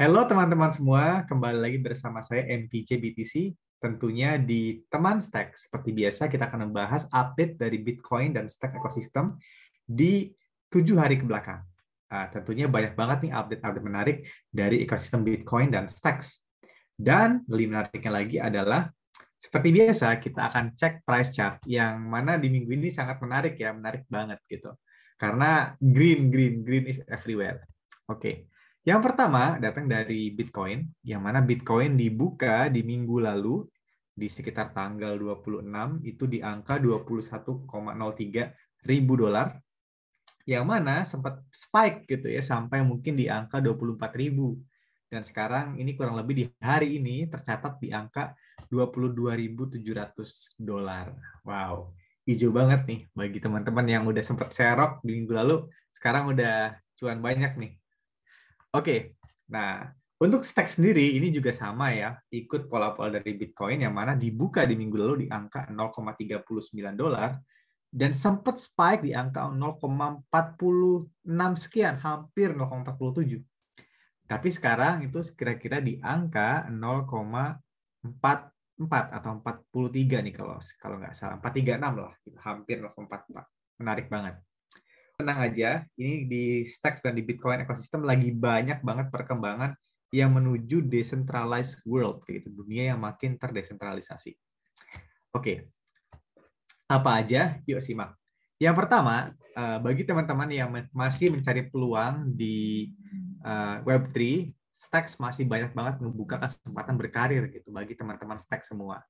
Halo teman-teman semua, kembali lagi bersama saya MPJ BTC, tentunya di teman Stack. Seperti biasa kita akan membahas update dari Bitcoin dan Stack ekosistem di tujuh hari ke belakang. Uh, tentunya banyak banget nih update-update menarik dari ekosistem Bitcoin dan Stacks. Dan lebih menariknya lagi adalah seperti biasa kita akan cek price chart yang mana di minggu ini sangat menarik ya, menarik banget gitu. Karena green, green, green is everywhere. Oke. Okay. Yang pertama datang dari Bitcoin, yang mana Bitcoin dibuka di minggu lalu di sekitar tanggal 26 itu di angka 21,03 ribu dolar yang mana sempat spike gitu ya sampai mungkin di angka 24 ribu dan sekarang ini kurang lebih di hari ini tercatat di angka 22.700 dolar. Wow, hijau banget nih bagi teman-teman yang udah sempat serok di minggu lalu, sekarang udah cuan banyak nih. Oke, nah untuk stack sendiri ini juga sama ya, ikut pola-pola dari Bitcoin yang mana dibuka di minggu lalu di angka 0,39 dolar dan sempat spike di angka 0,46 sekian, hampir 0,47. Tapi sekarang itu kira-kira di angka 0,44 atau 43 nih kalau kalau nggak salah, 436 lah, hampir 0,44. Menarik banget tenang aja, ini di Stacks dan di Bitcoin ekosistem lagi banyak banget perkembangan yang menuju decentralized world, gitu, dunia yang makin terdesentralisasi. Oke, apa aja? Yuk simak. Yang pertama, eh, bagi teman-teman yang masih mencari peluang di eh, Web3, Stacks masih banyak banget membuka kesempatan berkarir gitu bagi teman-teman Stacks semua.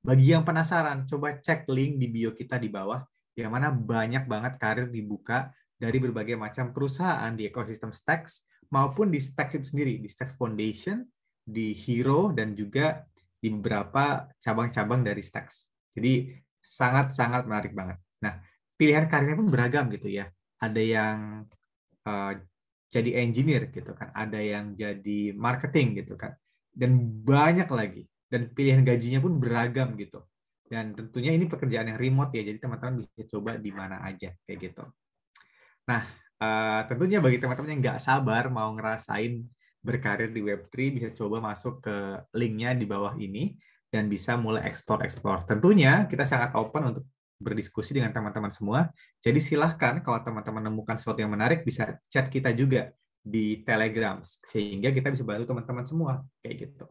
Bagi yang penasaran, coba cek link di bio kita di bawah yang mana banyak banget karir dibuka dari berbagai macam perusahaan di ekosistem Stacks maupun di Stacks itu sendiri, di Stacks Foundation, di Hero, dan juga di beberapa cabang-cabang dari Stacks. Jadi sangat-sangat menarik banget. Nah, pilihan karirnya pun beragam gitu ya. Ada yang uh, jadi engineer gitu kan, ada yang jadi marketing gitu kan, dan banyak lagi. Dan pilihan gajinya pun beragam gitu. Dan tentunya ini pekerjaan yang remote ya, jadi teman-teman bisa coba di mana aja kayak gitu. Nah, uh, tentunya bagi teman-teman yang nggak sabar mau ngerasain berkarir di Web3 bisa coba masuk ke linknya di bawah ini dan bisa mulai explore-explore. Tentunya kita sangat open untuk berdiskusi dengan teman-teman semua. Jadi silahkan kalau teman-teman menemukan sesuatu yang menarik bisa chat kita juga di Telegram sehingga kita bisa bantu teman-teman semua kayak gitu.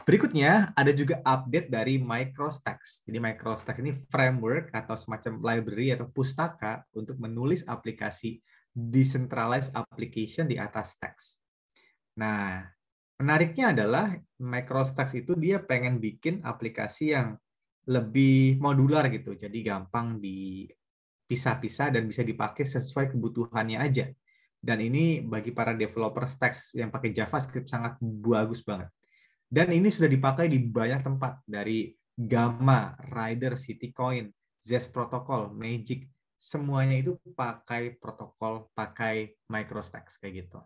Berikutnya ada juga update dari MicroStacks. Jadi MicroStacks ini framework atau semacam library atau pustaka untuk menulis aplikasi decentralized application di atas Stacks. Nah, menariknya adalah MicroStacks itu dia pengen bikin aplikasi yang lebih modular gitu. Jadi gampang dipisah-pisah dan bisa dipakai sesuai kebutuhannya aja. Dan ini bagi para developer Stacks yang pakai JavaScript sangat bagus banget. Dan ini sudah dipakai di banyak tempat dari Gamma, Rider, Citycoin, Zest Protocol, Magic, semuanya itu pakai protokol, pakai MicroStacks kayak gitu.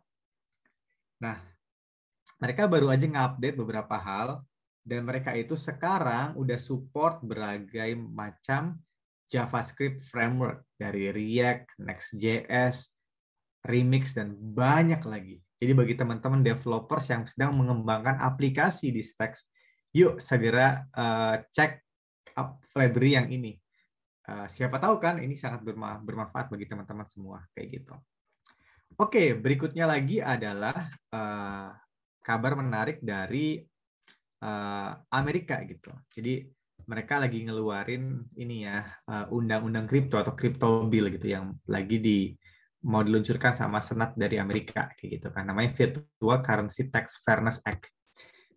Nah, mereka baru aja ngupdate beberapa hal dan mereka itu sekarang udah support berbagai macam JavaScript framework dari React, Next.js, Remix dan banyak lagi. Jadi bagi teman-teman developers yang sedang mengembangkan aplikasi di Stacks, yuk segera uh, cek up library yang ini. Uh, siapa tahu kan ini sangat bermanfaat bagi teman-teman semua kayak gitu. Oke, berikutnya lagi adalah uh, kabar menarik dari uh, Amerika gitu. Jadi mereka lagi ngeluarin ini ya undang-undang uh, kripto atau crypto bill gitu yang lagi di mau diluncurkan sama Senat dari Amerika kayak gitu kan namanya Virtual Currency Tax Fairness Act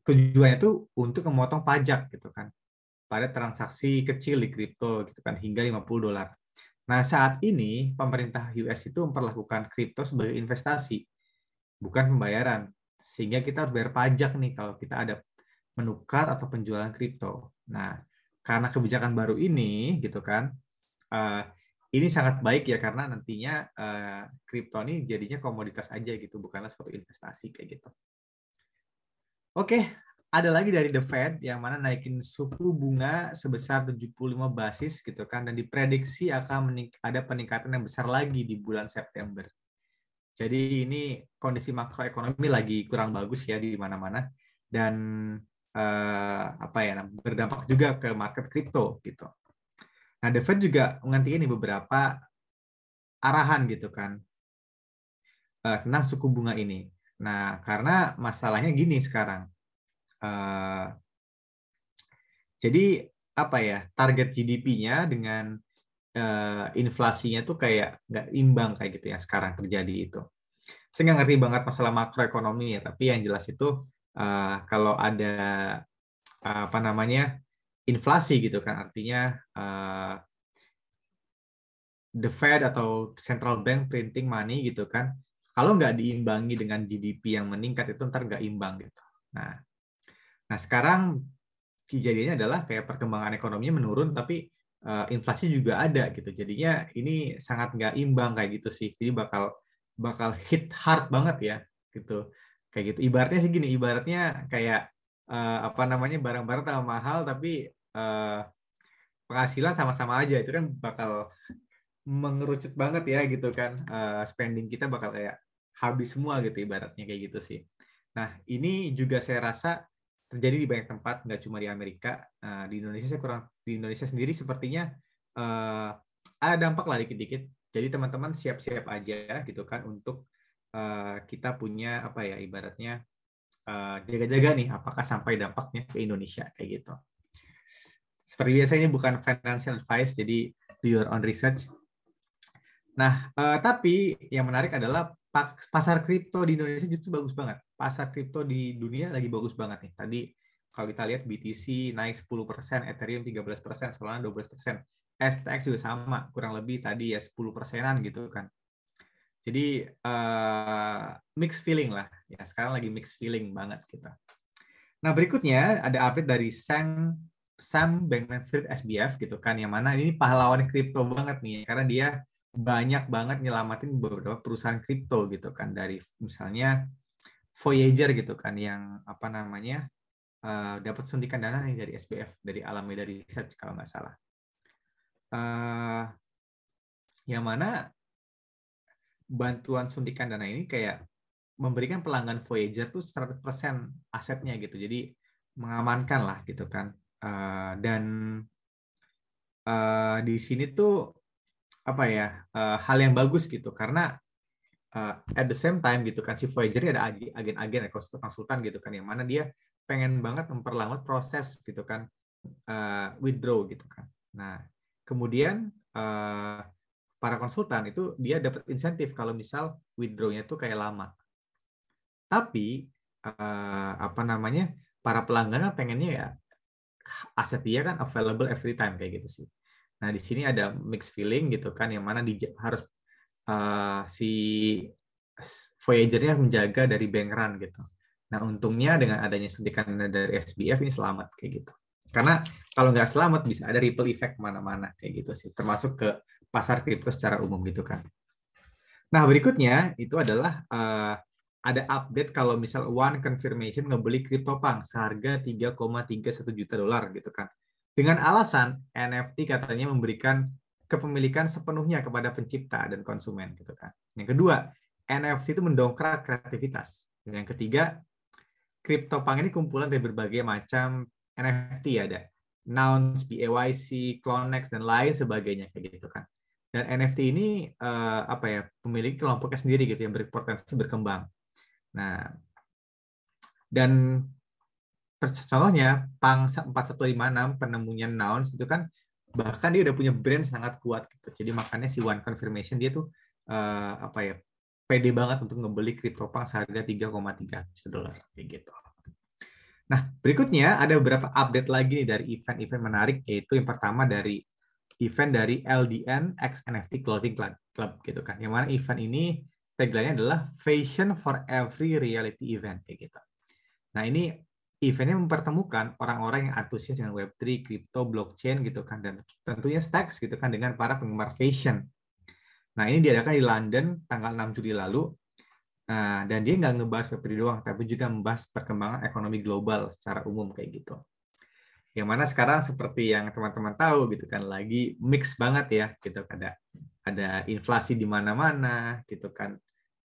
tujuannya itu untuk memotong pajak gitu kan pada transaksi kecil di kripto gitu kan hingga 50 dolar. Nah, saat ini pemerintah US itu memperlakukan kripto sebagai investasi bukan pembayaran. Sehingga kita harus bayar pajak nih kalau kita ada menukar atau penjualan kripto. Nah, karena kebijakan baru ini gitu kan eh, ini sangat baik ya karena nantinya uh, kripto ini jadinya komoditas aja gitu, bukanlah suatu investasi kayak gitu. Oke, ada lagi dari The Fed yang mana naikin suku bunga sebesar 75 basis gitu kan dan diprediksi akan ada peningkatan yang besar lagi di bulan September. Jadi ini kondisi makroekonomi lagi kurang bagus ya di mana-mana dan uh, apa ya berdampak juga ke market kripto gitu. Nah, The Fed juga menghentikan beberapa arahan gitu kan uh, tentang suku bunga ini. Nah, karena masalahnya gini sekarang. Uh, jadi apa ya target GDP-nya dengan uh, inflasinya tuh kayak nggak imbang kayak gitu ya sekarang terjadi itu. Saya nggak ngerti banget masalah makroekonomi ya, tapi yang jelas itu uh, kalau ada uh, apa namanya inflasi gitu kan, artinya uh, the Fed atau central bank printing money gitu kan, kalau nggak diimbangi dengan GDP yang meningkat itu ntar nggak imbang gitu. Nah, nah sekarang kejadiannya adalah kayak perkembangan ekonominya menurun, tapi uh, inflasi juga ada gitu. Jadinya ini sangat nggak imbang kayak gitu sih. Jadi bakal bakal hit hard banget ya gitu. Kayak gitu. Ibaratnya sih gini, ibaratnya kayak uh, apa namanya barang-barang tambah mahal tapi uh, penghasilan sama-sama aja itu kan bakal mengerucut banget ya gitu kan uh, spending kita bakal kayak habis semua gitu ibaratnya kayak gitu sih. Nah ini juga saya rasa terjadi di banyak tempat, nggak cuma di Amerika. Uh, di Indonesia saya kurang di Indonesia sendiri sepertinya uh, ada dampak lah dikit-dikit. Jadi teman-teman siap-siap aja gitu kan untuk uh, kita punya apa ya ibaratnya jaga-jaga uh, nih apakah sampai dampaknya ke Indonesia kayak gitu. Seperti biasanya bukan financial advice, jadi do your own research. Nah, uh, tapi yang menarik adalah pasar kripto di Indonesia justru bagus banget. Pasar kripto di dunia lagi bagus banget nih. Tadi kalau kita lihat BTC naik 10%, Ethereum 13%, Solana 12%. STX juga sama, kurang lebih tadi ya 10 persenan gitu kan. Jadi uh, mixed feeling lah. Ya, sekarang lagi mixed feeling banget kita. Nah, berikutnya ada update dari Sam Sam Bankman-Fried SBF gitu kan yang mana ini pahlawan kripto banget nih karena dia banyak banget nyelamatin beberapa perusahaan kripto gitu kan dari misalnya Voyager gitu kan yang apa namanya uh, dapat suntikan dana nih dari SBF dari Alameda Research kalau nggak salah. Uh, yang mana bantuan suntikan dana ini kayak memberikan pelanggan Voyager tuh 100% asetnya gitu. Jadi mengamankan lah gitu kan. Uh, dan uh, di sini tuh apa ya uh, hal yang bagus gitu karena uh, at the same time gitu kan si Voyager ada agen-agen ekosistem konsultan gitu kan yang mana dia pengen banget memperlambat proses gitu kan uh, withdraw gitu kan. Nah kemudian uh, para konsultan itu dia dapat insentif kalau misal withdrawnya itu kayak lama. Tapi uh, apa namanya para pelanggan pengennya ya aset dia kan available every time kayak gitu sih. Nah, di sini ada mixed feeling gitu kan, yang mana di, harus uh, si Voyager-nya menjaga dari bank run gitu. Nah, untungnya dengan adanya suntikan dari SBF ini selamat kayak gitu. Karena kalau nggak selamat bisa ada ripple effect mana-mana kayak gitu sih, termasuk ke pasar kripto secara umum gitu kan. Nah, berikutnya itu adalah uh, ada update kalau misal one confirmation ngebeli CryptoPunk seharga 3,31 juta dolar gitu kan dengan alasan NFT katanya memberikan kepemilikan sepenuhnya kepada pencipta dan konsumen gitu kan. Yang kedua, NFT itu mendongkrak kreativitas. Yang ketiga, CryptoPunk ini kumpulan dari berbagai macam NFT ada. Nouns, BAYC, Clonex dan lain sebagainya kayak gitu kan. Dan NFT ini uh, apa ya, memiliki kelompoknya sendiri gitu yang berpotensi berkembang. Nah, dan contohnya Pang 4156 penemunya Nouns itu kan bahkan dia udah punya brand sangat kuat gitu. Jadi makanya si One Confirmation dia tuh uh, apa ya pede banget untuk ngebeli CryptoPunk seharga 3,3 juta dolar kayak gitu. Nah, berikutnya ada beberapa update lagi nih dari event-event menarik yaitu yang pertama dari event dari LDN X NFT Clothing Club gitu kan. Yang mana event ini tagline-nya adalah Fashion for Every Reality Event kayak gitu. Nah, ini eventnya mempertemukan orang-orang yang antusias dengan Web3, crypto, blockchain gitu kan, dan tentunya Stacks gitu kan dengan para penggemar fashion. Nah ini diadakan di London tanggal 6 Juli lalu, nah, dan dia nggak ngebahas Web3 doang, tapi juga membahas perkembangan ekonomi global secara umum kayak gitu. Yang mana sekarang seperti yang teman-teman tahu gitu kan, lagi mix banget ya gitu ada ada inflasi di mana-mana gitu kan,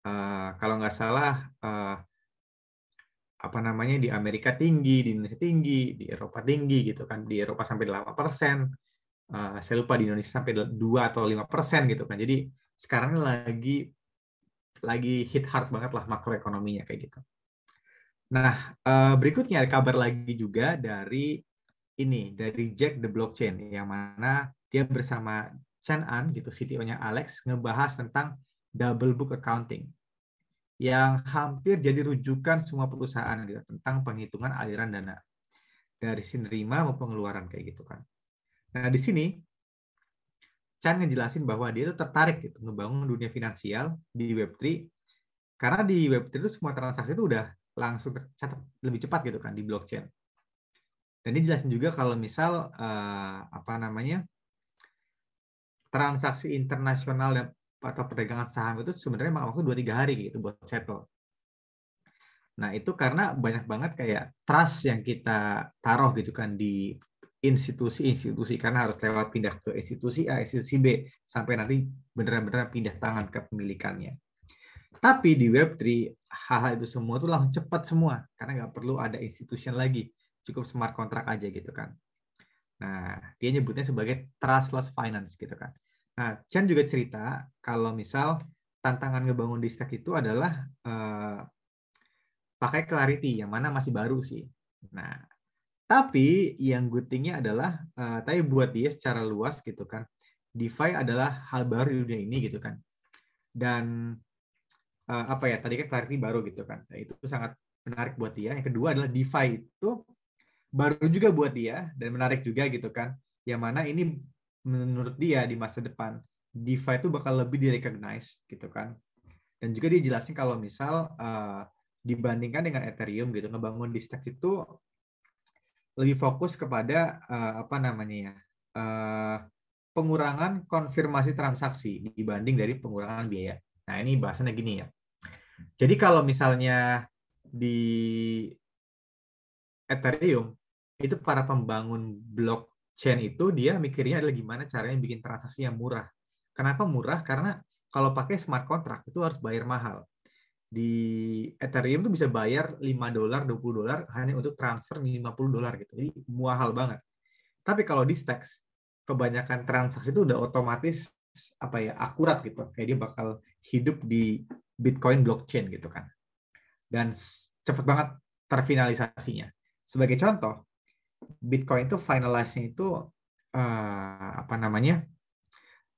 uh, kalau nggak salah uh, apa namanya di Amerika tinggi, di Indonesia tinggi, di Eropa tinggi gitu kan. Di Eropa sampai 8 persen. Uh, saya lupa di Indonesia sampai 2 atau 5 persen gitu kan. Jadi sekarang lagi lagi hit hard banget lah makroekonominya kayak gitu. Nah, berikutnya ada kabar lagi juga dari ini, dari Jack the Blockchain, yang mana dia bersama Chen An, gitu, CTO-nya Alex, ngebahas tentang double book accounting yang hampir jadi rujukan semua perusahaan gitu tentang penghitungan aliran dana dari si nerima maupun pengeluaran kayak gitu kan. Nah di sini Chan ngejelasin bahwa dia itu tertarik gitu ngebangun dunia finansial di Web3 karena di Web3 itu semua transaksi itu udah langsung tercatat lebih cepat gitu kan di blockchain. Dan dia jelasin juga kalau misal uh, apa namanya transaksi internasional dan atau perdagangan saham itu sebenarnya waktu dua tiga hari gitu buat settle. Nah itu karena banyak banget kayak trust yang kita taruh gitu kan di institusi-institusi karena harus lewat pindah ke institusi A, institusi B sampai nanti beneran-beneran pindah tangan ke pemilikannya. Tapi di Web3 hal-hal itu semua tuh langsung cepat semua karena nggak perlu ada institution lagi, cukup smart contract aja gitu kan. Nah dia nyebutnya sebagai trustless finance gitu kan. Nah, Chan juga cerita kalau misal tantangan ngebangun di stack itu adalah uh, pakai Clarity yang mana masih baru sih. Nah, tapi yang good thing-nya adalah uh, tapi buat dia secara luas gitu kan. DeFi adalah hal baru di dunia ini gitu kan. Dan uh, apa ya? Tadi kan Clarity baru gitu kan. Nah, itu sangat menarik buat dia. Yang kedua adalah DeFi itu baru juga buat dia dan menarik juga gitu kan. Yang mana ini menurut dia di masa depan DeFi itu bakal lebih direcognize gitu kan. Dan juga dia jelasin kalau misal uh, dibandingkan dengan Ethereum gitu ngebangun di Stacks itu lebih fokus kepada uh, apa namanya ya uh, pengurangan konfirmasi transaksi dibanding dari pengurangan biaya. Nah ini bahasannya gini ya. Jadi kalau misalnya di Ethereum itu para pembangun blok chain itu dia mikirnya adalah gimana caranya bikin transaksi yang murah. Kenapa murah? Karena kalau pakai smart contract itu harus bayar mahal. Di Ethereum tuh bisa bayar 5 dolar, 20 dolar hanya untuk transfer 50 dolar gitu. Jadi mahal banget. Tapi kalau di Stacks, kebanyakan transaksi itu udah otomatis apa ya akurat gitu. Kayak dia bakal hidup di Bitcoin blockchain gitu kan. Dan cepet banget terfinalisasinya. Sebagai contoh, Bitcoin itu finalize-nya itu uh, apa namanya?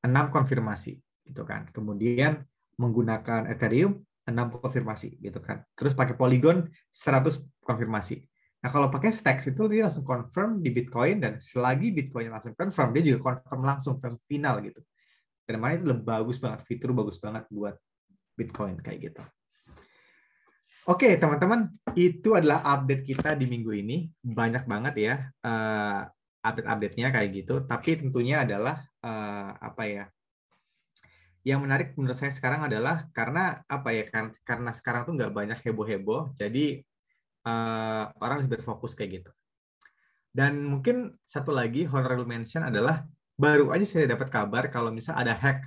enam konfirmasi gitu kan. Kemudian menggunakan Ethereum enam konfirmasi gitu kan. Terus pakai Polygon 100 konfirmasi. Nah, kalau pakai Stacks itu dia langsung confirm di Bitcoin dan selagi Bitcoin langsung confirm, dia juga confirm langsung final gitu. Dan mana itu lebih bagus banget, fitur bagus banget buat Bitcoin kayak gitu. Oke, teman-teman, itu adalah update kita di minggu ini. Banyak banget ya uh, update-update-nya kayak gitu. Tapi tentunya adalah uh, apa ya? Yang menarik menurut saya sekarang adalah karena apa ya? Karena, karena sekarang tuh nggak banyak heboh-heboh, jadi uh, orang lebih berfokus kayak gitu. Dan mungkin satu lagi honorable mention adalah baru aja saya dapat kabar kalau misal ada hack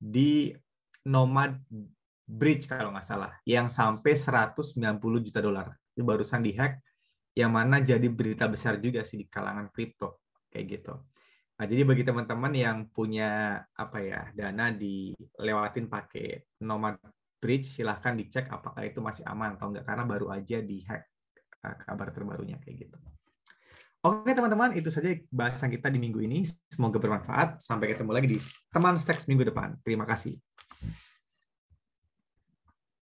di Nomad bridge kalau nggak salah yang sampai 190 juta dolar itu barusan dihack yang mana jadi berita besar juga sih di kalangan kripto kayak gitu. Nah, jadi bagi teman-teman yang punya apa ya dana dilewatin pakai nomad bridge silahkan dicek apakah itu masih aman atau enggak karena baru aja dihack eh, kabar terbarunya kayak gitu. Oke teman-teman, itu saja bahasan kita di minggu ini. Semoga bermanfaat. Sampai ketemu lagi di teman Stacks minggu depan. Terima kasih.